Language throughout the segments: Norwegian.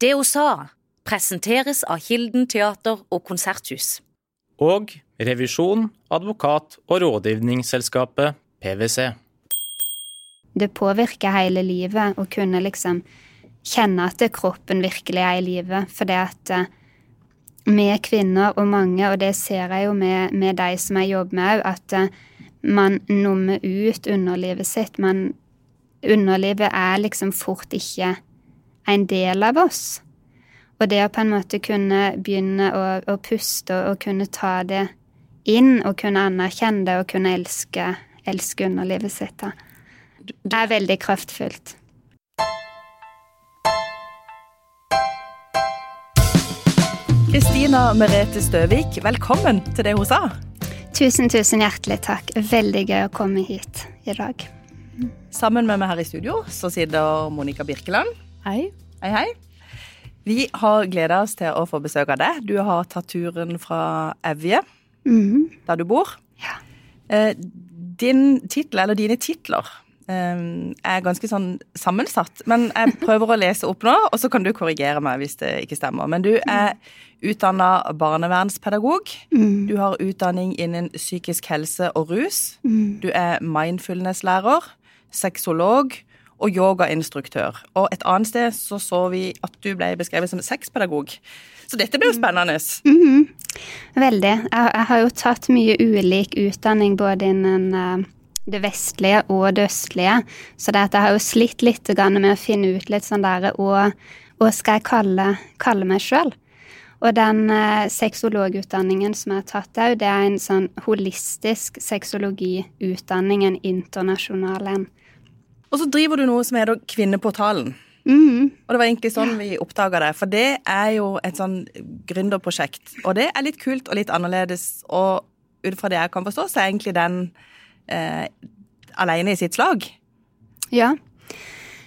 Det hun sa, presenteres av Kilden teater og konserthus. Og revisjon, advokat og rådgivningsselskapet PwC. Det påvirker hele livet å kunne liksom kjenne at kroppen virkelig er i live. For det at eh, vi kvinner og mange, og det ser jeg jo med, med de som jeg jobber med òg, at eh, man nummer ut underlivet sitt. Man, underlivet er liksom fort ikke en del av oss. Og det å på en måte kunne begynne å, å puste og, og kunne ta det inn, og kunne anerkjenne det og kunne elske, elske underlivet sitt, da, er veldig kraftfullt. Kristina Merete Støvik, velkommen til det hun sa. Tusen, tusen hjertelig takk. Veldig gøy å komme hit i dag. Sammen med meg her i studio så sitter Monica Birkeland. Hei. Hei, hei. Vi har gleda oss til å få besøk av deg. Du har tatt turen fra Evje, Mhm. der du bor. Ja. Eh, Din titel, eller dine titler, eh, er ganske sånn sammensatt. Men jeg prøver å lese opp nå, og så kan du korrigere meg hvis det ikke stemmer. Men du er utdanna barnevernspedagog. Mm. Du har utdanning innen psykisk helse og rus. Mm. Du er mindfulness-lærer, sexolog og yogainstruktør. Og et annet sted så så vi at du ble beskrevet som sexpedagog. Så dette blir jo spennende. Mhm. Veldig. Jeg, jeg har jo tatt mye ulik utdanning både innen uh det vestlige og det østlige, så det at jeg har jo slitt litt med å finne ut litt sånn der hva skal jeg kalle, kalle meg sjøl? Og den eh, sexologutdanningen som jeg har tatt òg, det er en sånn holistisk sexologiutdanning, en internasjonal en. Og så driver du noe som heter Kvinneportalen. Mm. Og det var egentlig sånn vi oppdaga det. For det er jo et sånn gründerprosjekt. Og det er litt kult og litt annerledes. Og ut fra det jeg kan forstå, så er egentlig den eh, alene i sitt slag. Ja.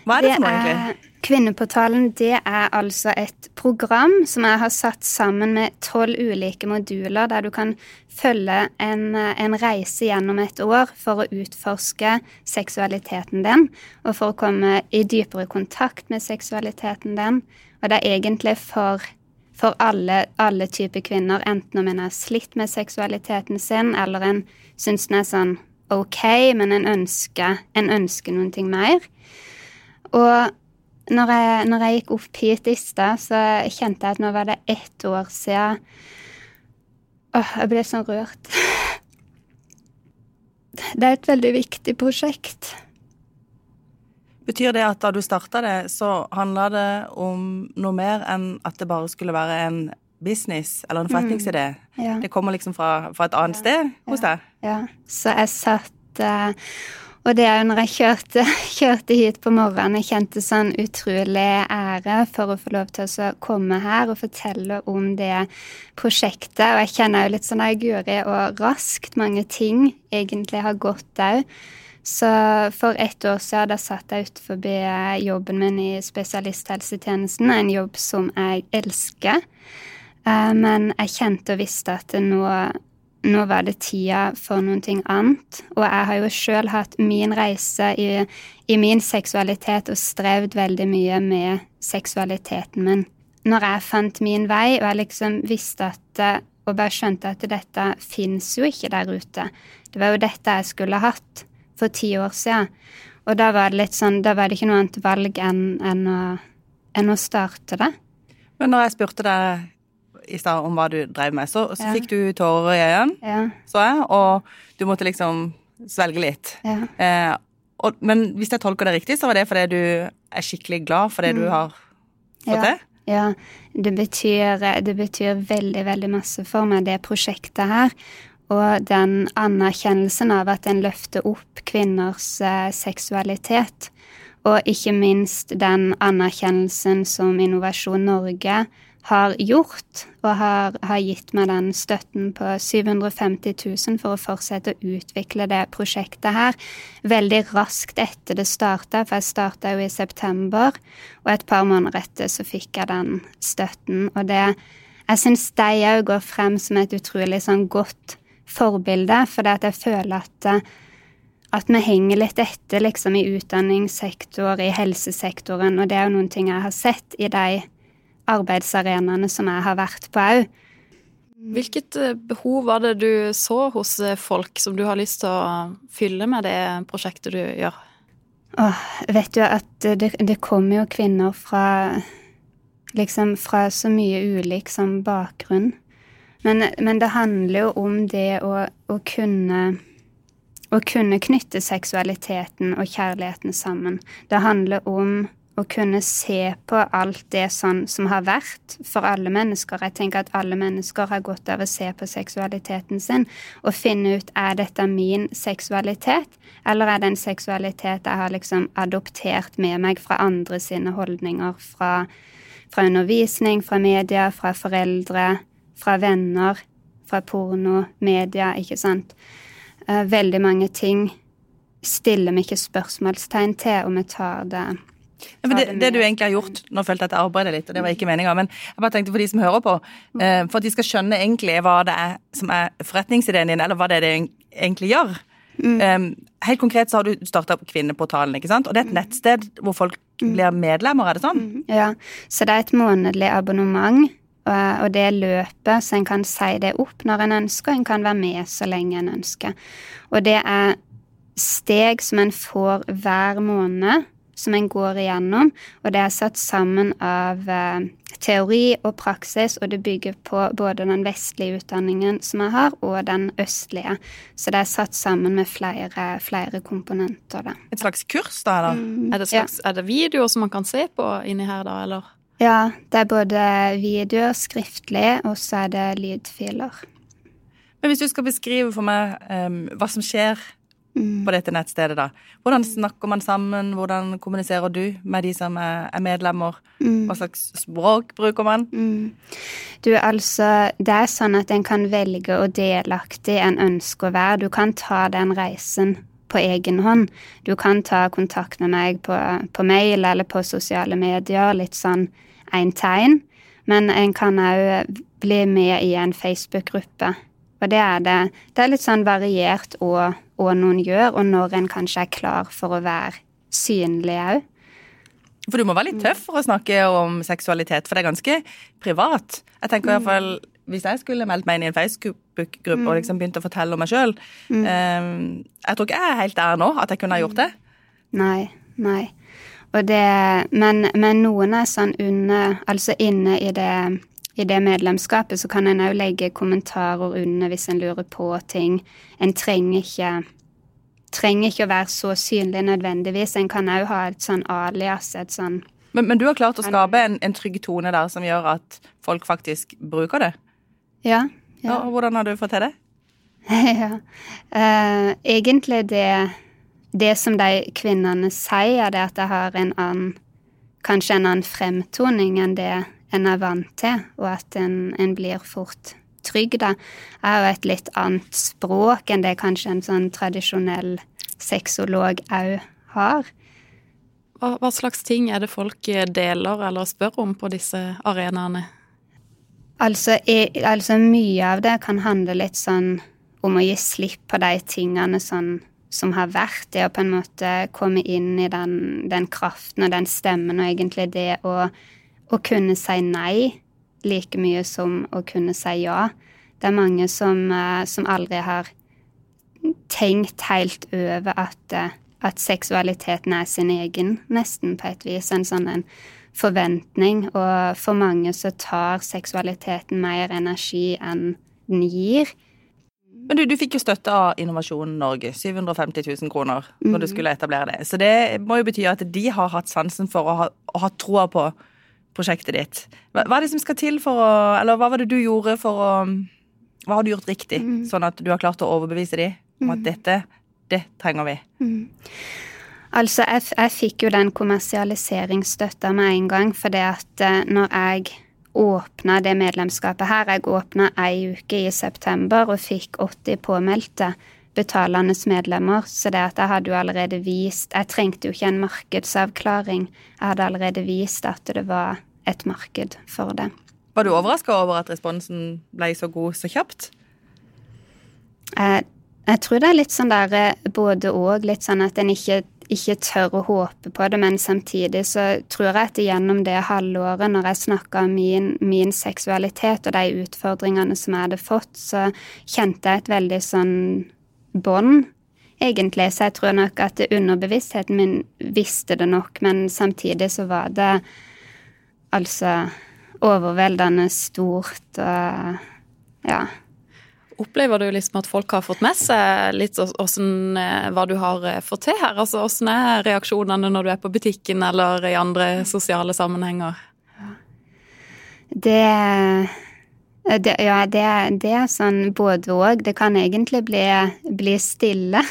Hva er det, for noe, egentlig? Kvinneportalen det er altså et program som jeg har satt sammen med tolv ulike moduler, der du kan følge en, en reise gjennom et år for å utforske seksualiteten din, og for å komme i dypere kontakt med seksualiteten din. Og det er egentlig for, for alle, alle typer kvinner, enten om en har slitt med seksualiteten sin, eller en syns den er sånn ok, men en ønsker, en ønsker noen ting mer. Og når jeg, når jeg gikk opp hit i stad, så kjente jeg at nå var det ett år siden Åh, jeg ble sånn rørt. Det er et veldig viktig prosjekt. Betyr det at da du starta det, så handla det om noe mer enn at det bare skulle være en business eller en forretningsidé? Ja. Det kommer liksom fra, fra et annet sted hos deg? Ja, så jeg satt eh, Og det jo når jeg kjørte, kjørte hit på morgenen, jeg kjente sånn utrolig ære for å få lov til å komme her og fortelle om det prosjektet. Og jeg kjenner jo litt sånn at guri og raskt mange ting egentlig har gått òg. Så for ett år siden da satt jeg utenfor jobben min i spesialisthelsetjenesten, en jobb som jeg elsker. Eh, Men jeg kjente og visste at nå, nå var det tida for noe annet. Og jeg har jo sjøl hatt min reise i, i min seksualitet og strevd veldig mye med seksualiteten min. Når jeg fant min vei, og jeg liksom visste at eh, Og bare skjønte at dette fins jo ikke der ute. Det var jo dette jeg skulle hatt for ti år siden. Og da var det litt sånn, da var det ikke noe annet valg enn, enn, å, enn å starte det. Men når jeg spurte deg i stad om hva du drev med, så, så Ja. fikk du tårer i øynene, Ja, så jeg, og du måtte liksom svelge litt. ja. Eh, og, men hvis jeg tolker det riktig, så var det fordi du er skikkelig glad for det du har fått Mm. Ja. til? Ja, det betyr, det betyr veldig, veldig masse for meg, det prosjektet her. Og den anerkjennelsen av at en løfter opp kvinners eh, seksualitet. Og ikke minst den anerkjennelsen som Innovasjon Norge har gjort, og har, har gitt meg den støtten på 750 000 for å fortsette å utvikle det prosjektet her. Veldig raskt etter det starta, for jeg starta jo i september, og et par måneder etter så fikk jeg den støtten. Og det Jeg syns de òg går frem som et utrolig sånn godt forbilde, for det at jeg føler at eh, at vi henger litt etter liksom i utdanningssektor, i helsesektoren, og det er jo noen ting jeg har sett i de arbeidsarenaene som jeg har vært på òg. Hvilket eh, behov var det du så hos eh, folk som du har lyst til å fylle med det prosjektet du gjør? Åh, vet du at det, det kommer jo kvinner fra liksom fra så mye ulik som bakgrunn. Men, men det handler jo om det å, å kunne å kunne knytte seksualiteten og kjærligheten sammen. Det handler om å kunne se på alt det sånn som har vært for alle mennesker. Jeg tenker at alle mennesker har godt av å se på seksualiteten sin og finne ut er dette min seksualitet, eller er det en seksualitet jeg har liksom adoptert med meg fra andre sine holdninger, fra, fra undervisning, fra media, fra foreldre, fra venner, fra porno, media, ikke sant. Eh, veldig mange ting stiller vi ikke spørsmålstegn til, og vi tar det ja, det, det, du egentlig har gjort Nå følte jeg at jeg arbeidet litt, og det var ikke meninga, men jeg bare tenkte for de som hører på, eh, for at de skal skjønne egentlig hva det er som er forretningsideen din, eller hva det er det egentlig gjør. Mm. Um, helt konkret så har du starta Kvinneportalen, ikke sant? og det er et mm. nettsted hvor folk mm. blir medlemmer, er det sånn? Mm. Ja, så det er et månedlig abonnement. Og det løpet, så en kan si det opp når en ønsker, en kan være med så lenge en ønsker. Og det er steg som en får hver måned, som en går igjennom. Og det er satt sammen av eh, teori og praksis, og det bygger på både den vestlige utdanningen som jeg har, og den østlige. Så det er satt sammen med flere, flere komponenter, da. Et slags kurs, da? da? Mm, er, det slags, ja. er det videoer som man kan se på inni her, da, eller? Ja, det er både videoer, skriftlig, og så er det lydfiler. Men hvis du skal beskrive for meg um, hva som skjer mm. på dette nettstedet, da. Hvordan snakker man sammen? Hvordan kommuniserer du med de som er, er medlemmer? Mm. Hva slags språk bruker man? Mm. Du, altså, det er sånn at en kan velge å delaktig en ønsker å være. Du kan ta den reisen på egen hånd. Du kan ta kontakt med meg på, på mail eller på sosiale medier, litt sånn én tegn. Men en kan òg bli med i en Facebook-gruppe. Og det er det. Det er litt sånn variert hva noen gjør, og når en kanskje er klar for å være synlig òg. For du må være litt tøff for å snakke om seksualitet, for det er ganske privat. Jeg tenker i hvert fall, Hvis jeg skulle meldt meg inn i en Facebook-gruppe og liksom begynt å fortelle om meg sjøl mm. um, Jeg tror ikke jeg er helt der nå, at jeg kunne ha gjort det. Nei. Nei. Det, men, men, noen er sånn under Altså inne i det, i det medlemskapet så kan en òg legge kommentarer under hvis en lurer på ting. En trenger ikke trenger ikke å være så synlig nødvendigvis. En kan òg ha et sånn alias, et sånn men, men, du har klart å skape en, en, trygg tone der som gjør at folk faktisk bruker det? Ja. ja. Og hvordan har du fått til det? ja. Uh, egentlig det det som de kvinnene sier, det er at jeg har en annen Kanskje en annen fremtoning enn det en er vant til, og at en, en blir fort trygg, da. er jo et litt annet språk enn det kanskje en sånn tradisjonell sexolog òg har. Hva, hva, slags ting er det folk deler eller spør om på disse arenaene? Altså, altså mye av det kan handle litt sånn om å gi slipp på de tingene sånn som har vært, det å på en måte komme inn i den, den kraften og den stemmen, og egentlig det å, å, kunne si nei like mye som å kunne si ja. Det er mange som, eh, som aldri har tenkt helt over at, eh, at, seksualiteten er sin egen, nesten på et vis. En sånn en forventning. Og for mange så tar seksualiteten mer energi enn den gir. Men du, du fikk jo støtte av Innovasjon Norge, 750 000 kroner, når du mhm. skulle etablere det. Så det må jo bety at de har hatt sansen for å ha, å ha troa på prosjektet ditt. Hva, hva, er det som skal til for å Eller hva var det du gjorde for å Hva har du gjort riktig, mm. sånn at du har klart å overbevise de om at mhm. dette, det trenger vi? Mm. Altså, jeg, jeg, fikk jo den kommersialiseringsstøtta med en gang, fordi at uh, når jeg åpna det medlemskapet her. Jeg åpna ei uke i september og fikk 80 påmeldte betalende medlemmer. Så det at jeg hadde jo allerede vist Jeg trengte jo ikke en markedsavklaring. Jeg hadde allerede vist at det var et marked for det. Var du overraska over at responsen ble så god så kjapt? Jeg, jeg tror det er litt sånn der både og. Litt sånn at en ikke ikke tør å håpe på det, men samtidig så tror jeg at gjennom det halvåret, når jeg snakka om min, min, seksualitet og de utfordringene som jeg hadde fått, så kjente jeg et veldig sånn bånd, egentlig. Så jeg tror nok at underbevisstheten min visste det nok, men samtidig så var det altså overveldende stort og ja. Opplever du liksom at folk har fått med seg litt åssen, eh, hva du har eh, fått til her? Altså Åssen er reaksjonene når du er på butikken eller i andre sosiale sammenhenger? Det, det Ja, det, det, er sånn både òg. Det kan egentlig bli, bli stille.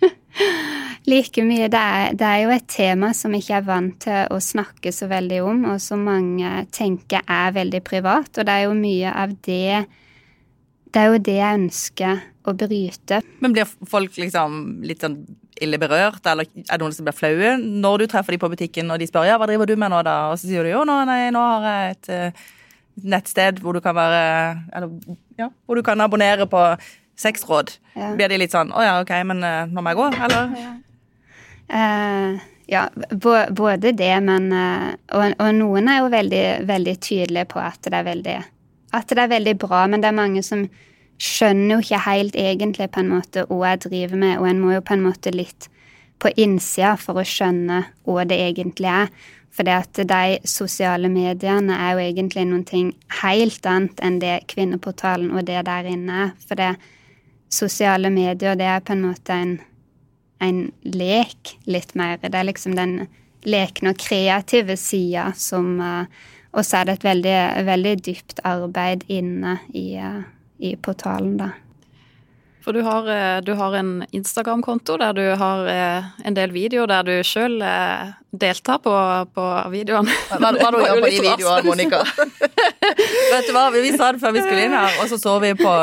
like mye. Det er, det er, jo et tema som ikke er vant til å snakke så veldig om, og som mange tenker er veldig privat. Og det er jo mye av det det er jo det jeg ønsker å bryte. Men blir folk liksom litt sånn ille berørt, eller er det noen som blir flaue når du treffer dem på butikken og de spør ja, hva driver du med nå, da? Og så sier du jo, nå, nei, nå har jeg et eh, nettsted hvor du kan være Eller ja, hvor du kan abonnere på sexråd. Ja. Blir de litt sånn å ja, ok, men uh, nå må jeg gå, eller? Ja. Uh, ja, både det, men uh, og, og, noen er jo veldig, veldig tydelige på at det er veldig at det er veldig bra, men det er mange som skjønner jo ikke helt egentlig på en måte hva jeg driver med, og en må jo på en måte litt på innsida for å skjønne hva det egentlig er. For det at de sosiale mediene er jo egentlig noen ting helt annet enn det Kvinneportalen og det der inne er. For det sosiale medier, det er på en måte en, en lek litt mer. Det er liksom den lekne og kreative sida som uh, og så er det et veldig, veldig dypt arbeid inne i, eh, i portalen, da. For du har, eh, du har en Instagram-konto der du har eh, en del videoer der du sjøl deltar på, på videoene. Hva, hva du gjør på de videoene, Monica? Vet du hva, vi sa det før vi skulle inn her, og så så vi på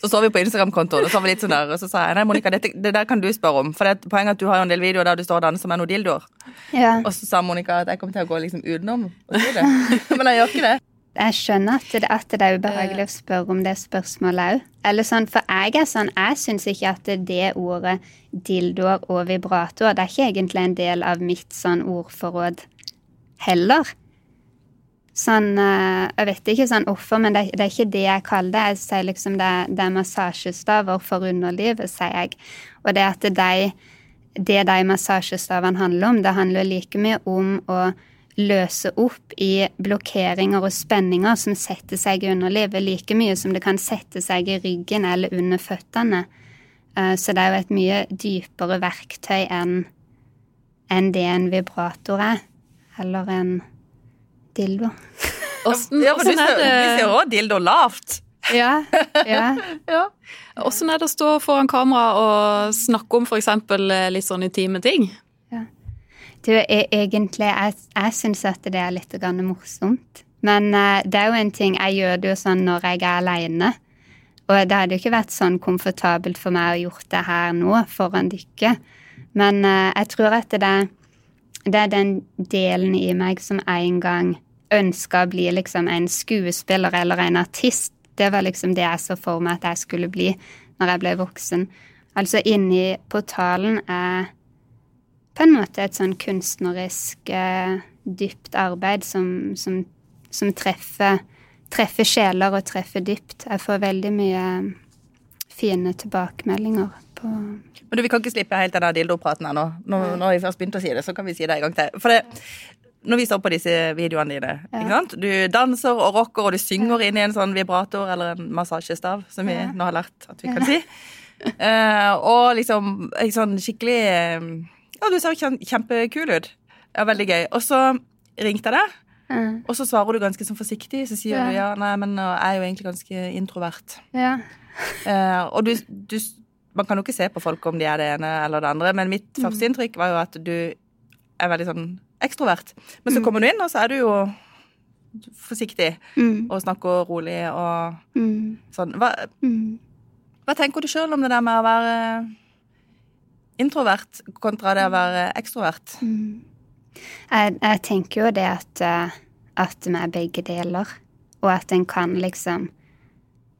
så så vi på Instagram-kontoen, og så var vi litt sånn der, og så sa jeg nei, Monica, dette, det der kan du spørre om. For det er poenget at du har jo en del videoer der du står og danser med noen dildoer. Ja. Og så sa Monica at jeg kommer til å gå liksom utenom å si det. Men jeg gjør ikke det. Jeg skjønner at det, at det er ubehagelig å spørre om det spørsmålet òg. Eller sånn, for jeg er sånn, jeg syns ikke at det ordet dildoer og vibrator det er ikke egentlig en del av mitt sånn ordforråd heller. Sånn eh, Jeg vet ikke sånn hvorfor, men det, det, er ikke det jeg kaller det. Jeg sier liksom det, det er massasjestaver for underlivet, sier jeg. Og det at de, det de massasjestavene handler om, det handler like mye om å løse opp i blokkeringer og spenninger som setter seg i underlivet, like mye som det kan sette seg i ryggen eller under føttene. Eh, så det er jo et mye dypere verktøy enn enn det en vibrator er. Eller en dildo. Åssen ja, er det Vi ser òg dildo lavt. Ja. ja. ja. Åssen er det å stå foran kamera og snakke om f.eks. Eh, litt sånn intime ting? Du, jeg, egentlig Jeg, jeg syns at det er litt morsomt. Men uh, det er jo en ting Jeg gjør det jo sånn når jeg er aleine. Og det hadde jo ikke vært sånn komfortabelt for meg å gjort det her nå foran dere. Men uh, jeg tror at det, det er den delen i meg som en gang ønska å bli liksom en skuespiller eller en artist. Det var liksom det jeg så for meg at jeg skulle bli når jeg ble voksen. Altså inni portalen er på en måte et sånn kunstnerisk, eh, dypt arbeid som, som, som treffer, treffer, sjeler og treffer dypt. Jeg får veldig mye fine tilbakemeldinger på Men du, Vi kan ikke slippe helt den dildopraten nå. Når, når vi først begynte å si det, så kan vi si det en gang til. For det, når vi så på disse videoene dine. Ja. ikke sant? Du danser og rocker, og du synger inn i en sånn vibrator eller en massasjestav, som vi ja. nå har lært at vi kan si. Uh, og liksom sånn skikkelig Ja, du ser kjempekul ut. Ja, veldig gøy. Og så ringte jeg deg, mm. og så svarer du ganske sånn forsiktig. Så sier ja. du ja, nei, men jeg er jo egentlig ganske introvert. Ja. Uh, og du, du, Man kan jo ikke se på folk om de er det ene eller det andre, men mitt mm. første inntrykk var jo at du er veldig sånn ekstrovert. Men så mm. kommer du inn, og så er du jo forsiktig mm. og snakker rolig og mm. sånn. Hva, hva, tenker du sjøl om det der med å være introvert kontra det å være ekstrovert? Mm. Jeg, jeg, tenker jo det at, eh, at vi er begge deler, og at en kan liksom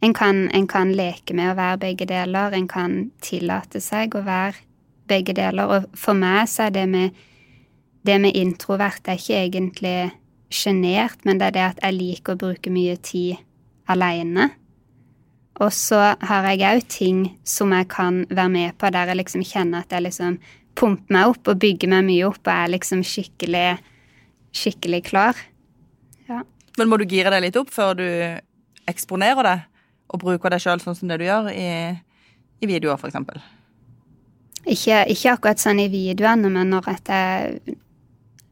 en kan, en kan, leke med å være begge deler. En kan tillate seg å være begge deler. Og for meg så er det med, det med introvert er ikke egentlig sjenert, men det er det at jeg liker å bruke mye tid aleine. Og så har jeg òg ting som jeg kan være med på, der jeg liksom kjenner at jeg liksom pumper meg opp og bygger meg mye opp og er liksom skikkelig, skikkelig klar. Ja. Men må du gire deg litt opp før du eksponerer deg og bruker deg sjøl sånn som det du gjør i, i videoer, f.eks.? Ikke, ikke akkurat sånn i videoene, men når jeg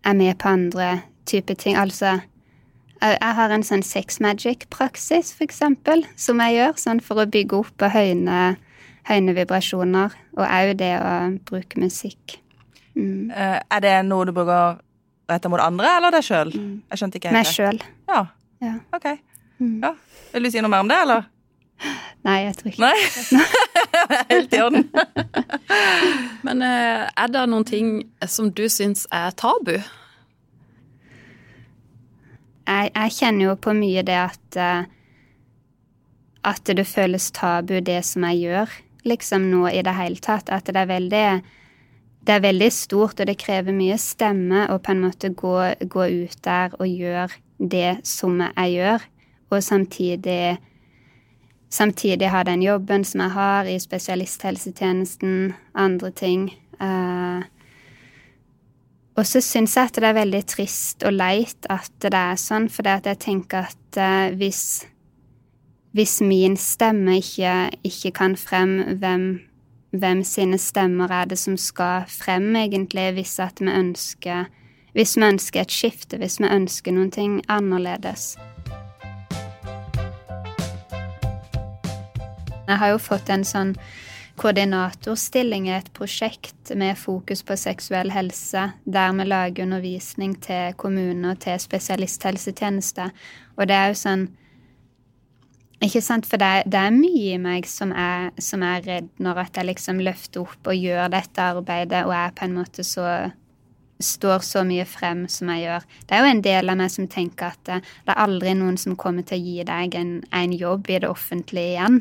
er med på andre typer ting. Altså jeg har en sånn sex magic-praksis, eksempel, som jeg gjør sånn for å bygge opp og høyne, høyne vibrasjoner. Og òg det å bruke musikk. Mm. Eh, Er det noe du bruker retta mot andre, eller deg sjøl? Mm. Jeg skjønte ikke helt Meg sjøl. Ja, Ja. ok. Mm. Ja. Vil du si noe mer om det, eller? Nei, jeg tror ikke Nei? Helt i orden. Men eh, er det noen ting som du syns er tabu? Jeg, jeg kjenner jo på mye det at eh, At det føles tabu, det som jeg gjør, liksom nå i det hele tatt. At det er veldig Det er veldig stort, og det krever mye stemme å på en måte gå, gå ut der og gjøre det som jeg gjør, og samtidig Samtidig ha den jobben som jeg har i spesialisthelsetjenesten, andre ting. Eh, og så syns jeg at det er veldig trist og leit at det er sånn, for jeg tenker at eh, hvis, hvis min stemme ikke, ikke kan frem, hvem, hvem sine stemmer er det som skal frem, egentlig, hvis vi ønsker Hvis vi ønsker et skifte, hvis vi ønsker noen ting annerledes. Jeg har jo fått en sånn koordinatorstilling er et prosjekt med fokus på seksuell helse, der vi lager undervisning til kommuner og til spesialisthelsetjeneste. Og det er jo sånn Ikke sant, for det, det er mye i meg som er, som er redd når at jeg liksom løfter opp og gjør dette arbeidet, og jeg på en måte så står så mye frem som jeg gjør. Det er jo en del av meg som tenker at det, er aldri noen som kommer til å gi deg en, en jobb i det offentlige igjen.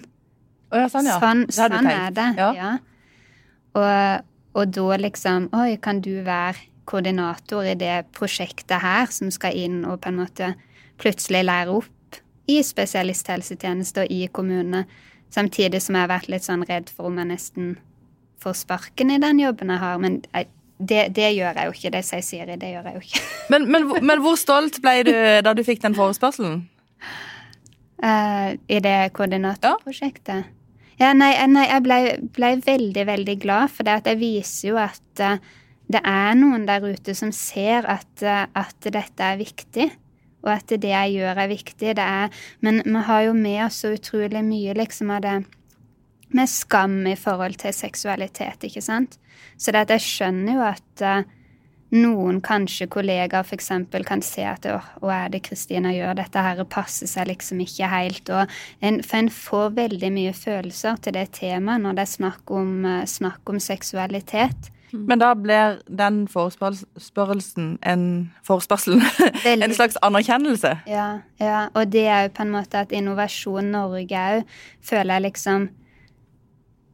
Å ja, sånn, ja. Sånn, Det sånn er det. Ja. Ja. Og, og da liksom Oi, kan du være koordinator i det prosjektet her, som skal inn og på en måte plutselig lære opp i spesialisthelsetjeneste og i kommunene, samtidig som jeg har vært litt sånn redd for om jeg nesten får sparken i den jobben jeg har. Men jeg, det, det gjør jeg jo ikke. Det sier Siri, det gjør jeg jo ikke. Men, men, men hvor stolt ble du da du fikk den forespørselen? Uh, I det koordinatorprosjektet. Ja, nei, eh, nei jeg ble, ble veldig, veldig glad, for det at jeg viser jo at uh, det er noen der ute som ser at, uh, at dette er viktig, og at det jeg gjør, er viktig. Det er, men vi har jo med oss så utrolig mye liksom av det med skam i forhold til seksualitet, ikke sant? Så det at jeg skjønner jo at eh, noen kanskje kollegaer f.eks. kan se at åh, hva er det Kristina gjør, dette her passer seg liksom ikke helt. Og en, for en får veldig mye følelser til det temaet når det er snakk om, eh, snakk om seksualitet. Men da blir den forespørrelsen en forespørselen en slags anerkjennelse. Ja, ja, og det er jo på en måte at Innovasjon Norge òg føler jeg liksom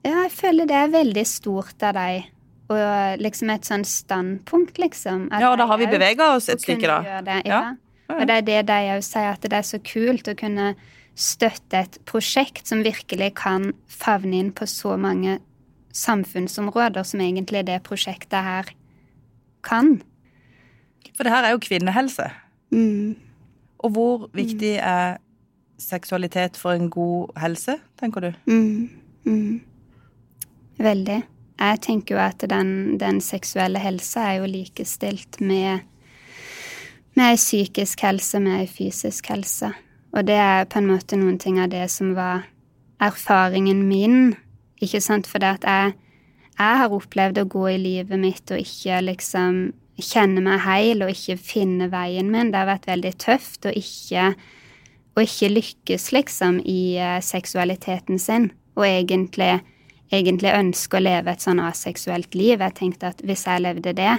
Ja, jeg føler det er veldig stort av deg. Og liksom et sånn standpunkt, liksom. Ja, og da har vi bevega oss et stykke, da. Det, Ja. ja. Og det er det de òg sier, at det er så kult å kunne støtte et prosjekt som virkelig kan favne inn på så mange samfunnsområder som egentlig det prosjektet her kan. For det her er jo kvinnehelse. Mm. Og hvor viktig er seksualitet for en god helse, tenker du? Mm, mm. Veldig. Jeg tenker jo at den, den seksuelle helsa er jo likestilt med, med ei psykisk helse, med ei fysisk helse. Og det er på en måte noen ting av det som var erfaringen min. Ikke sant? For det at jeg, jeg har opplevd å gå i livet mitt og ikke liksom kjenne meg heil og ikke finne veien min. Det har vært veldig tøft å ikke å ikke lykkes, liksom, i eh, seksualiteten sin, og egentlig, egentlig ønske å leve et sånn aseksuelt liv. Jeg tenkte at hvis jeg levde det,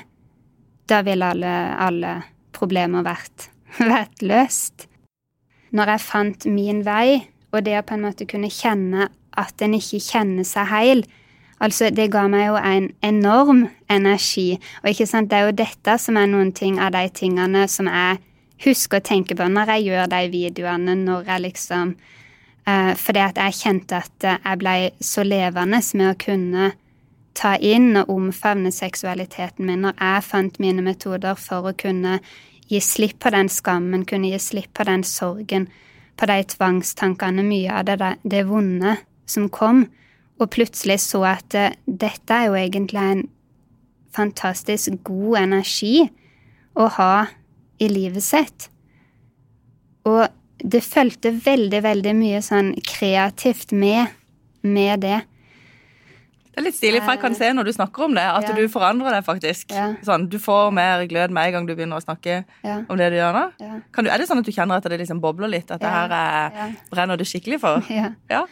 da ville alle, alle problemer vært, vært løst. Når jeg fant min vei, og det å på en måte kunne kjenne at en ikke kjenner seg heil, Altså, det ga meg jo en enorm energi. Og ikke sant, det er jo dette som er noen ting av de tingene som jeg husker å tenke på når jeg gjør de videoene, når jeg liksom Fordi at jeg kjente at jeg ble så levende med å kunne ta inn og omfavne seksualiteten min, når jeg fant mine metoder for å kunne gi slipp på den skammen, kunne gi slipp på den sorgen, på de tvangstankene, mye av det, det vonde som kom, og plutselig så at eh, dette er jo egentlig en fantastisk god energi å ha i livet sitt. Og det fulgte veldig, veldig mye sånn kreativt med, med det. Det er litt stilig, for jeg kan se når du snakker om det, at ja. du forandrer deg faktisk. Ja. Sånn, Du får mer glød med en gang du begynner å snakke ja. om det du gjør nå. Du, er det sånn at du kjenner at det liksom bobler litt? At det her er, brenner du skikkelig for? Ja.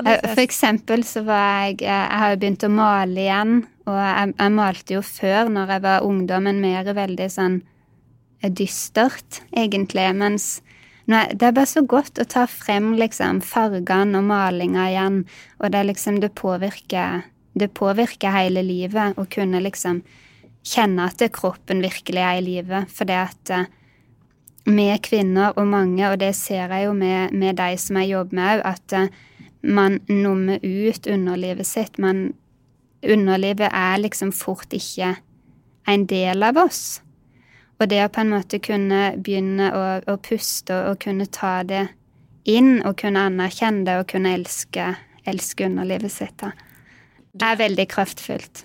Eh, for eksempel så var jeg Jeg har jo begynt å male igjen, og jeg, jeg malte jo før, når jeg var ungdom, men mer veldig sånn eh, dystert, egentlig. Mens det er bare så godt å ta frem liksom fargene og malinga igjen, og det liksom Det påvirker det påvirker hele livet å kunne liksom kjenne at kroppen virkelig er i live. Det at vi eh, kvinner og mange, og det ser jeg jo med, med de som jeg jobber med òg, at eh, man nummer ut underlivet sitt. Man, underlivet er liksom fort ikke en del av oss. Og det å på en måte kunne begynne å, å puste og kunne ta det inn, og kunne anerkjenne det og kunne elske, elske underlivet sitt. da det er veldig kraftfullt.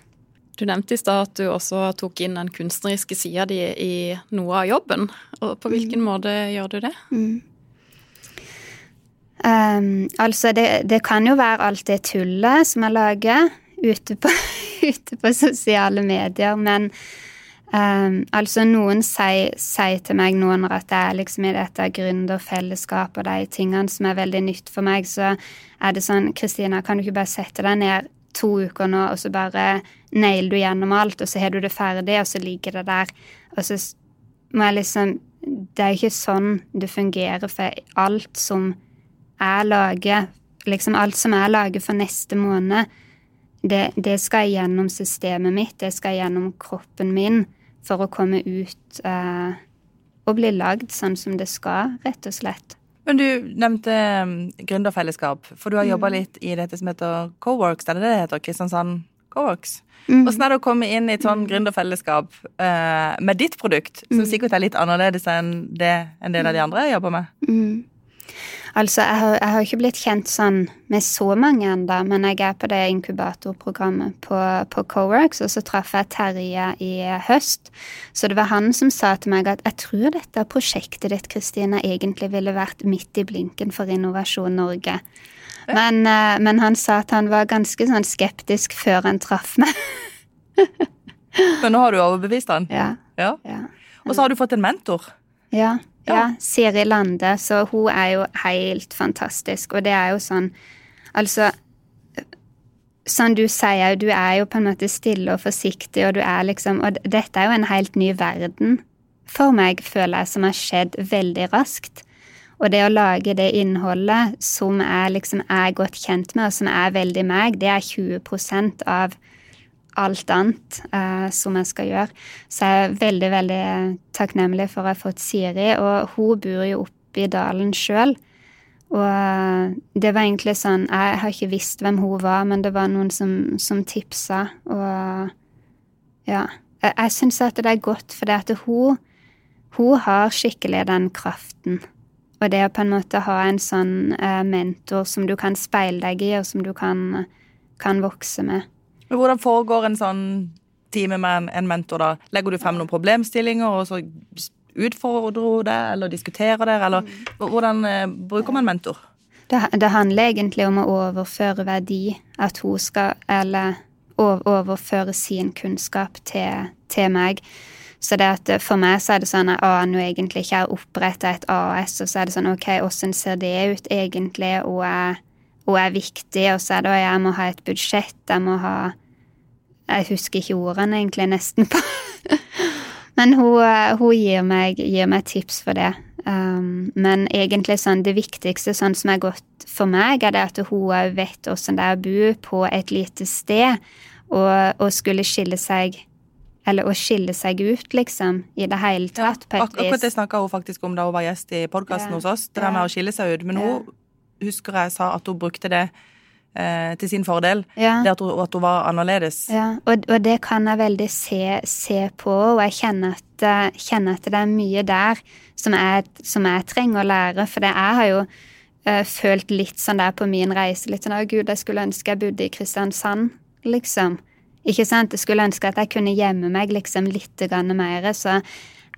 Du nevnte i stad at du også tok inn den kunstneriske sida di i noe av jobben. Og på hvilken mm. måte gjør du det? Mm. Um, altså, det, det, kan jo være alt det tullet som jeg lager ute på, ute på sosiale medier, men um, altså, noen sier, sier, til meg nå når at jeg er liksom i dette gründerfellesskapet og de tingene som er veldig nytt for meg, så er det sånn Kristina, kan du ikke bare sette deg ned to uker nå, og så bare nailer du gjennom alt, og så har du det ferdig, og så ligger det der. Og så må jeg liksom Det er ikke sånn det fungerer, for alt som jeg lager, liksom alt som jeg lager for neste måned, det, det skal gjennom systemet mitt, det skal gjennom kroppen min for å komme ut eh, og bli lagd sånn som det skal, rett og slett. Men du nevnte um, gründerfellesskap, for du har jobba mm. litt i dette som heter Coworks, er det det heter? Kristiansand Coworks? Mm. Åssen er det å komme inn i et sånn gründerfellesskap eh, med ditt produkt, som mm. sikkert er litt annerledes enn det en del av de andre jobber med? Mm. Altså, jeg har, jeg har ikke blitt kjent sånn med så mange ennå, men jeg er på det inkubatorprogrammet på, på Coworks, og så traff jeg Terje i høst. Så det var han som sa til meg at jeg tror dette prosjektet ditt, Kristina, egentlig ville vært midt i blinken for Innovasjon Norge. Men, eh, men han sa at han var ganske sånn skeptisk før han traff meg. men nå har du overbevist han? Ja. ja. ja. Og så har du fått en mentor? Ja. Ja, Siri Lande. Så hun er jo helt fantastisk. Og det er jo sånn Altså Som du sier, du er jo på en måte stille og forsiktig, og du er liksom Og dette er jo en helt ny verden for meg, føler jeg, som har skjedd veldig raskt. Og det å lage det innholdet som jeg liksom er godt kjent med, og som er veldig meg, det er 20% av alt annet eh, som jeg skal gjøre. Så jeg er veldig, veldig takknemlig for å ha fått Siri. Og hun bor jo oppe i dalen sjøl. Og uh, det var egentlig sånn Jeg har ikke visst hvem hun var, men det var noen som, som tipsa. Og ja. Jeg, jeg syns at det er godt, for det at hun, hun har skikkelig den kraften. Og det å på en måte ha en sånn uh, mentor som du kan speile deg i, og som du kan, kan vokse med. Men Hvordan foregår en sånn time med en mentor? da? Legger du frem noen problemstillinger, og så utfordrer hun det, eller diskuterer det? eller mm. hvordan eh, bruker man mentor? Det, det, handler egentlig om å overføre verdi. At hun skal Eller overføre sin kunnskap til, til meg. Så det at for meg så er det sånn at ah, nå egentlig ikke har oppretta et AS, og så er det sånn OK, åssen ser det ut egentlig, og jeg hun er viktig, og så er det at jeg må ha et budsjett, jeg må ha Jeg husker ikke ordene egentlig nesten på Men hun, hun gir, meg, gir, meg, tips for det. Um, men egentlig sånn, det viktigste sånn som er godt for meg, er det at hun òg vet åssen det er å bo på et lite sted og, og, skulle skille seg Eller å skille seg ut, liksom, i det hele tatt, ja, på et vis. Akkurat det snakka hun faktisk om da hun var gjest i podkasten ja, hos oss, det der med å skille seg ut. Men hun husker jeg sa at hun brukte det eh, til sin fordel. Ja. Det at hun, at hun, var annerledes. Ja, og, og, det kan jeg veldig se, se på, og jeg kjenner at, eh, kjenner at, det er mye der som jeg, som jeg trenger å lære. For det jeg har jo uh, følt litt sånn der på min reise. Litt sånn 'Å, gud, jeg skulle ønske jeg bodde i Kristiansand', liksom. Ikke sant? Jeg skulle ønske at jeg kunne gjemme meg liksom litt mer. Så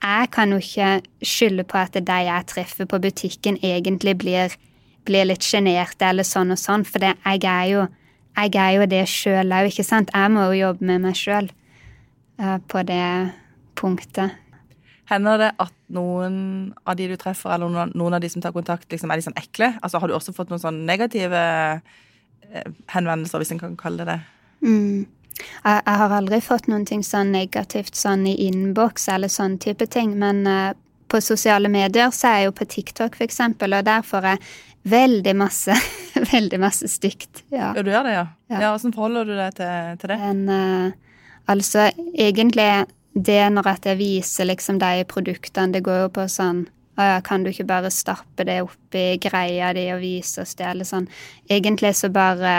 jeg kan jo ikke skylde på at de jeg treffer på butikken, egentlig blir blir litt sjenerte eller sånn og sånn, for det, jeg, er jo, jeg er jo det sjøl òg, ikke sant. Jeg må jo jobbe med meg sjøl uh, på det punktet. Hender det at noen av de du treffer, eller noen, noen av de som tar kontakt, liksom, er de sånn ekle? Altså, Har du også fått noen sånn negative eh, henvendelser, hvis en kan kalle det det? Mm. Jeg, jeg, har aldri fått noen ting sånn negativt sånn i innboks eller sånn type ting, men uh, på sosiale medier så er jeg jo på TikTok, eksempel, og der får jeg Veldig masse. Veldig masse stygt. Ja. ja, du gjør det, ja? Ja, hvordan forholder du deg til, til det? Men, uh, altså, egentlig det når at jeg viser liksom de produktene, det går jo på sånn å ja, kan du ikke bare stappe det oppi greia di og vise oss det, eller sånn. Egentlig så bare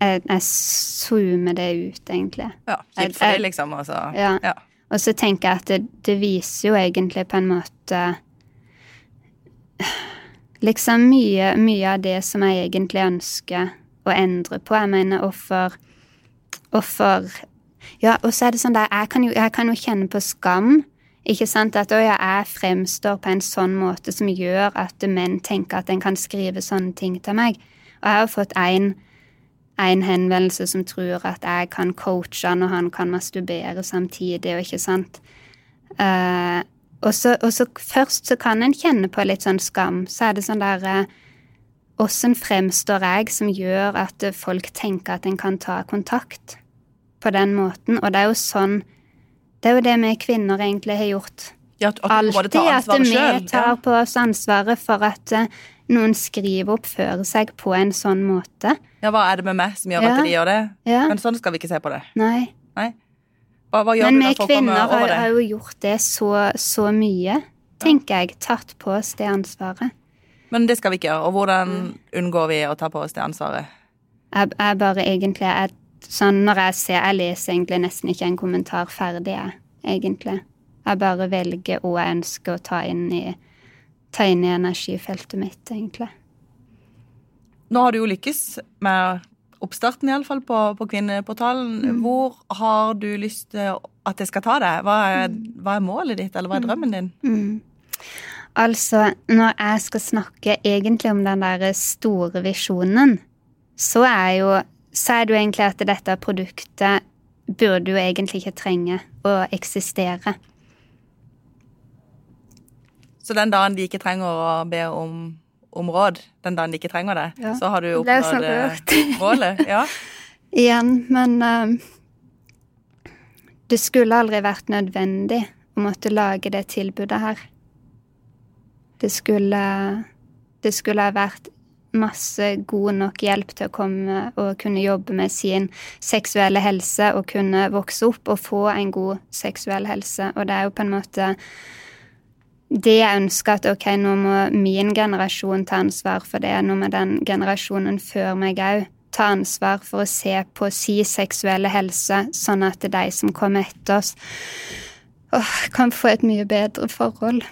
jeg, jeg zoomer det ut, egentlig. Ja, kjipt for deg, liksom. Altså. Ja. ja. Og så tenker jeg at det, det viser jo egentlig på en måte liksom mye, mye av det som jeg egentlig ønsker å endre på. Jeg mener hvorfor Hvorfor Ja, og så er det sånn der jeg kan, jo, jeg kan jo kjenne på skam. Ikke sant? At ja, jeg fremstår på en sånn måte som gjør at menn tenker at en kan skrive sånne ting til meg. Og jeg har fått én henvendelse som tror at jeg kan coache han, og han kan masturbere samtidig, og ikke sant. Uh, og så, og så, først så kan en kjenne på litt sånn skam. Så er det sånn der Åssen fremstår jeg som gjør at folk tenker at en kan ta kontakt på den måten? Og det er jo sånn Det er jo det vi kvinner egentlig har gjort. Ja, at, at Alltid at vi tar på oss ansvaret for at uh, noen skriver og oppfører seg på en sånn måte. Ja, hva er det med meg som gjør ja. at de gjør det? Ja. Men sånn skal vi ikke se på det. Nei. Hva, hva gjør Men vi kvinner har, har, jo gjort det så, så mye, tenker jeg. Tatt på oss det ansvaret. Men det skal vi ikke gjøre. Og hvordan unngår vi å ta på oss det ansvaret? Jeg, jeg bare egentlig jeg, sånn Når jeg ser Jeg leser egentlig nesten ikke en kommentar ferdig, jeg, egentlig. Jeg bare velger hva jeg ønsker å ta inn i, ta inn i energifeltet mitt, egentlig. Nå har du jo lykkes med oppstarten iallfall på, på Kvinneportalen. Mm. Hvor har du lyst til at jeg skal ta deg? Hva mm. hva er målet ditt, eller hva er drømmen din? Mm. Altså, når jeg skal snakke egentlig om den der store visjonen, så er jo så er det jo egentlig at dette produktet burde jo egentlig ikke trenge å eksistere. Så den dagen de ikke trenger å be om om råd den dagen de ikke trenger det, ja. så har du oppnådd eh, målet. Ja. Igjen, men uh, det skulle aldri vært nødvendig å måtte lage det tilbudet her. Det skulle Det skulle ha vært masse god nok hjelp til å komme og kunne jobbe med sin seksuelle helse og kunne vokse opp og få en god seksuell helse. Og det er jo på en måte det jeg ønsker at ok, nå må min generasjon ta ansvar for det, nå må den generasjonen før meg òg ta ansvar for å se på si seksuelle helse, sånn at de som kommer etter oss, åh, kan få et mye bedre forhold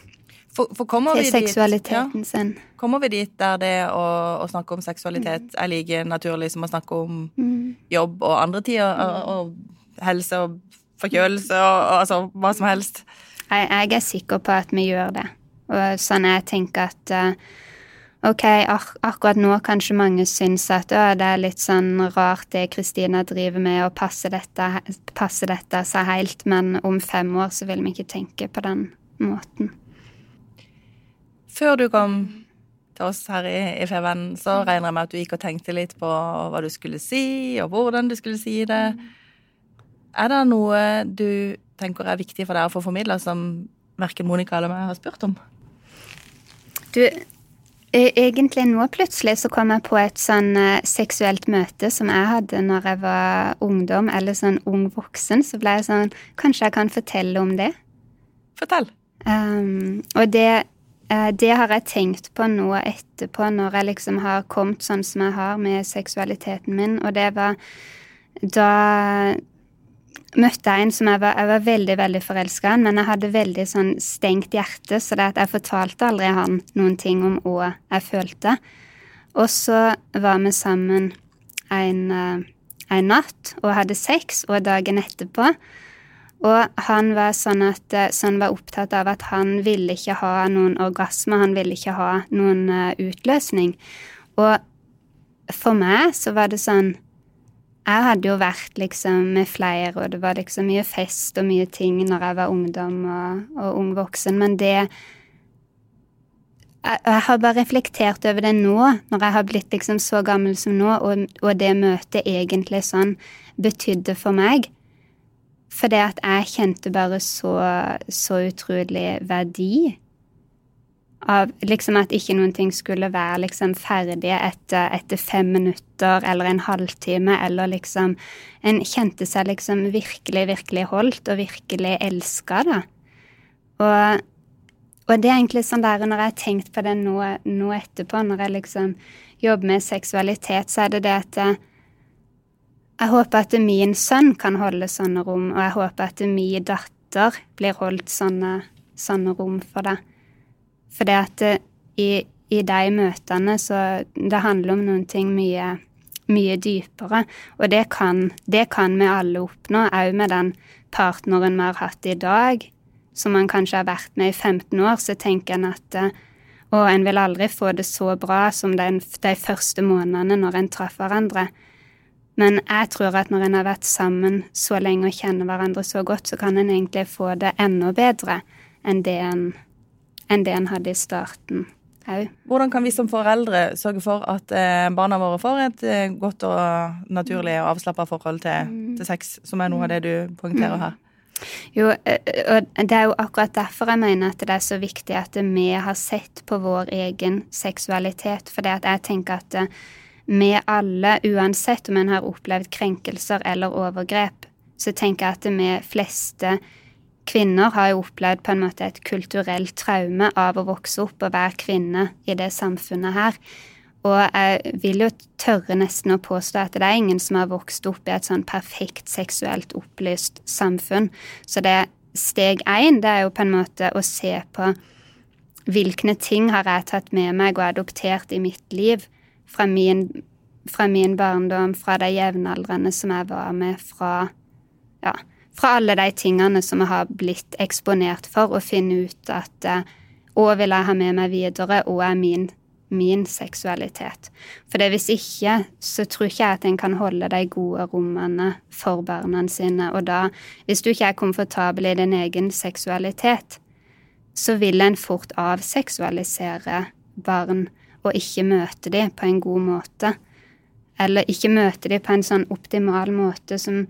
for, for til seksualiteten dit, ja. sin. Kommer vi dit der det å, å snakke om seksualitet mm. er like naturlig som å snakke om mm. jobb og andre tider, og, og helse og forkjølelse og, og altså hva som helst? Jeg, jeg, er sikker på at vi gjør det. Og sånn jeg tenker at uh, Ok, ak akkurat nå kanskje mange syns at å, det er litt sånn rart det Kristina driver med, å passe dette, passe dette seg helt, men om fem år så vil vi ikke tenke på den måten. Før du kom til oss her i, i Feven, så regner jeg med at du gikk og tenkte litt på hva du skulle si, og hvordan du skulle si det. Er det noe du tenker er viktig for deg å få formidla, som verken Monica eller meg har spurt om? Du, e- egentlig nå plutselig så kom jeg på et sånn eh, seksuelt møte som jeg hadde når jeg var ungdom, eller sånn ung voksen. Så ble jeg sånn Kanskje jeg kan fortelle om det? Fortell. Um, og det, eh, det har jeg tenkt på nå etterpå, når jeg liksom har kommet sånn som jeg har med seksualiteten min, og det var da møtte jeg en som jeg var, jeg var veldig veldig forelska i, men jeg hadde veldig sånn stengt hjerte, så det at jeg fortalte aldri han noen ting om hva jeg følte. Og så var vi sammen en, eh, en natt og hadde sex, og dagen etterpå. Og han var sånn at sånn var opptatt av at han ville ikke ha noen orgasme, han ville ikke ha noen eh, utløsning. Og for meg så var det sånn Jeg hadde jo vært liksom med flere, og det var liksom mye fest og mye ting når jeg var ungdom og, og ung voksen, men det jeg, jeg har bare reflektert over det nå, når jeg har blitt liksom så gammel som nå, og, og det møtet egentlig sånn betydde for meg. For det at jeg kjente bare så, så utrolig verdi av liksom at ikke noen ting skulle være liksom ferdige etter, etter fem minutter eller en halvtime, eller liksom En kjente seg liksom virkelig, virkelig holdt og virkelig elska, da. Og, og det er egentlig sånn der når jeg har tenkt på det nå, nå etterpå, når jeg liksom jobber med seksualitet, så er det det at jeg, håper at min sønn kan holde sånne rom, og jeg håper at min datter blir holdt sånne, sånne rom for det. For det at i, i de møtene så Det handler om noen ting mye, mye dypere. Og det kan, det kan vi alle oppnå, òg med den partneren vi har hatt i dag, som man kanskje har vært med i 15 år, så tenker en at og en vil aldri få det så bra som de, de første månedene når en traff hverandre. Men jeg tror at når en har vært sammen så lenge og kjenner hverandre så godt, så kan en egentlig få det enda bedre enn det en, enn det en hadde i starten. Hvordan kan vi som foreldre sørge for at eh, barna våre får et eh, godt og naturlig og avslappa forhold til, til sex, som er noe av det du poengterer her? Jo, eh, og det er jo akkurat derfor jeg mener at det er så viktig at vi har sett på vår egen seksualitet. For jeg tenker at vi alle, uansett om en har opplevd krenkelser eller overgrep, så tenker jeg at vi fleste kvinner har jo opplevd på en måte et kulturelt traume av å vokse opp og være kvinne i det samfunnet her. Og jeg vil jo tørre nesten å påstå at det er ingen som har vokst opp i et sånn perfekt seksuelt opplyst samfunn. Så det steg én, det er jo på en måte å se på hvilke ting har jeg tatt med meg og adoptert i mitt liv fra min, fra min barndom, fra de jevnaldrende som jeg var med, fra ja, fra alle de tingene som jeg har blitt eksponert for, og finne ut at Å, hva vil jeg ha med meg videre, og er min, min seksualitet. For det hvis ikke, så tror ikke jeg at en kan holde de gode rommene for barna sine. Og da, hvis du ikke er komfortabel i din egen seksualitet, så vil en fort avseksualisere barn og ikke møte dem på en god måte. Eller ikke møte dem på en sånn optimal måte som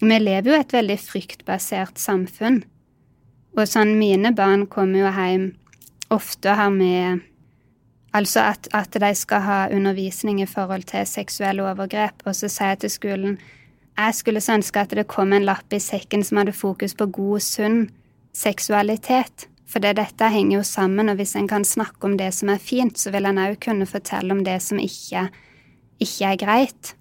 vi lever jo i et veldig fryktbasert samfunn. Og sånn, mine barn kommer jo hjem ofte og har med Altså at, at de skal ha undervisning i forhold til seksuelle overgrep, og så sier jeg til skolen jeg skulle så ønske at det kom en lapp i sekken som hadde fokus på god, sunn seksualitet. For det, dette henger jo sammen, og hvis en kan snakke om det som er fint, så vil en òg kunne fortelle om det som ikke, ikke er greit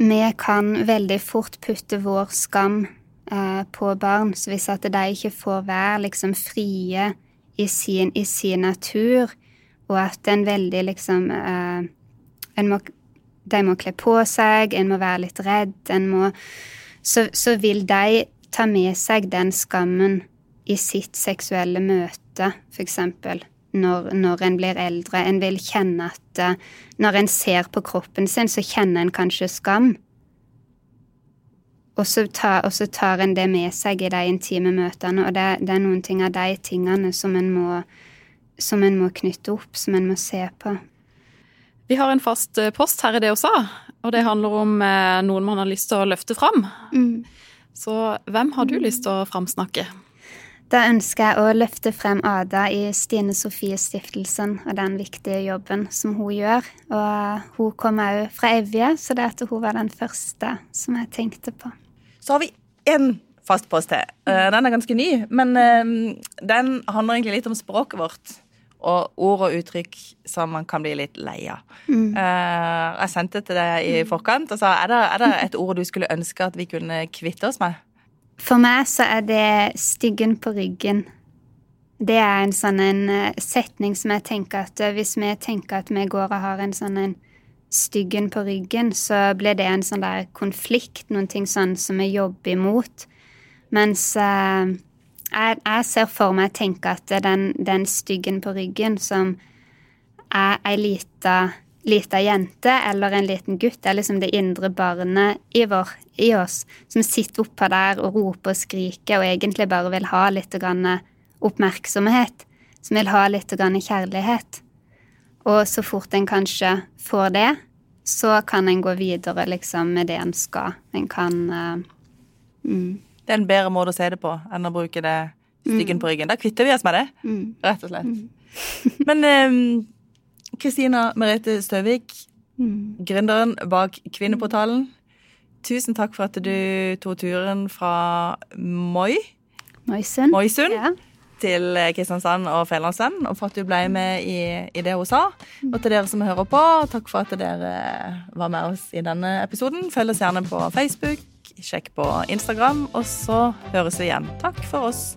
vi kan veldig fort putte vår skam eh, på barn. Så hvis at de ikke får være liksom frie i sin, i sin natur, og at en veldig liksom eh, en må, De må kle på seg, en må være litt redd, en må så, så vil de ta med seg den skammen i sitt seksuelle møte, eksempel når, når, en blir eldre. En vil kjenne at uh, når en ser på kroppen sin, så kjenner en kanskje skam. Og så, tar, og så tar en det med seg i de intime møtene, og det, det er noen ting av de tingene som en, må, som en må knytte opp, som en må se på. Vi har en fast eh, post her i det også, og det handler om eh, noen man har lyst til å løfte fram. Mm. Så hvem har du lyst til å framsnakke? Da ønsker jeg å løfte frem Ada i Stine Sofie Stiftelsen og den viktige jobben som hun gjør. Og hun kom òg fra Evje, så det at hun var den første som jeg tenkte på. Så har vi én fast post til. Eh, den er ganske ny, men eh, den handler egentlig litt om språket vårt. Og ord og uttrykk som man kan bli litt lei av. Mm. Jeg sendte til deg i forkant og sa er det, er det et ord du skulle ønske at vi kunne kvitte oss med? For meg så er det 'styggen på ryggen'. Det er en sånn en eh, setning som jeg tenker at eh, hvis vi tenker at vi går og har en sånn en 'styggen på ryggen', så blir det en sånn der konflikt, noen ting sånn som vi jobber imot. Mens eh, jeg, jeg, ser for meg tenker at den, den styggen på ryggen som er ei lita lita jente eller en liten gutt, er liksom det indre barnet i, vår, i oss, som sitter oppå der og roper og skriker og egentlig bare vil ha litt oppmerksomhet, som vil ha litt kjærlighet. Og så fort en kanskje får det, så kan en gå videre liksom med det en skal. En kan uh, mm. Det er en bedre måte å se det på enn å bruke det styggen mm. på ryggen. Da kvitter vi oss med det, mm. rett og slett. Mm. Men um, Kristina Merete Støvik, mm. gründeren bak Kvinneportalen. Tusen takk for at du tok turen fra Moi Moisund, Moisund ja. til Kristiansand og Fædrelandsvennen, og for at du ble med i, i, det hun sa. Og til dere som hører på, takk for at dere var med oss i denne episoden. Følg oss gjerne på Facebook, sjekk på Instagram, og så høres vi igjen. Takk for oss.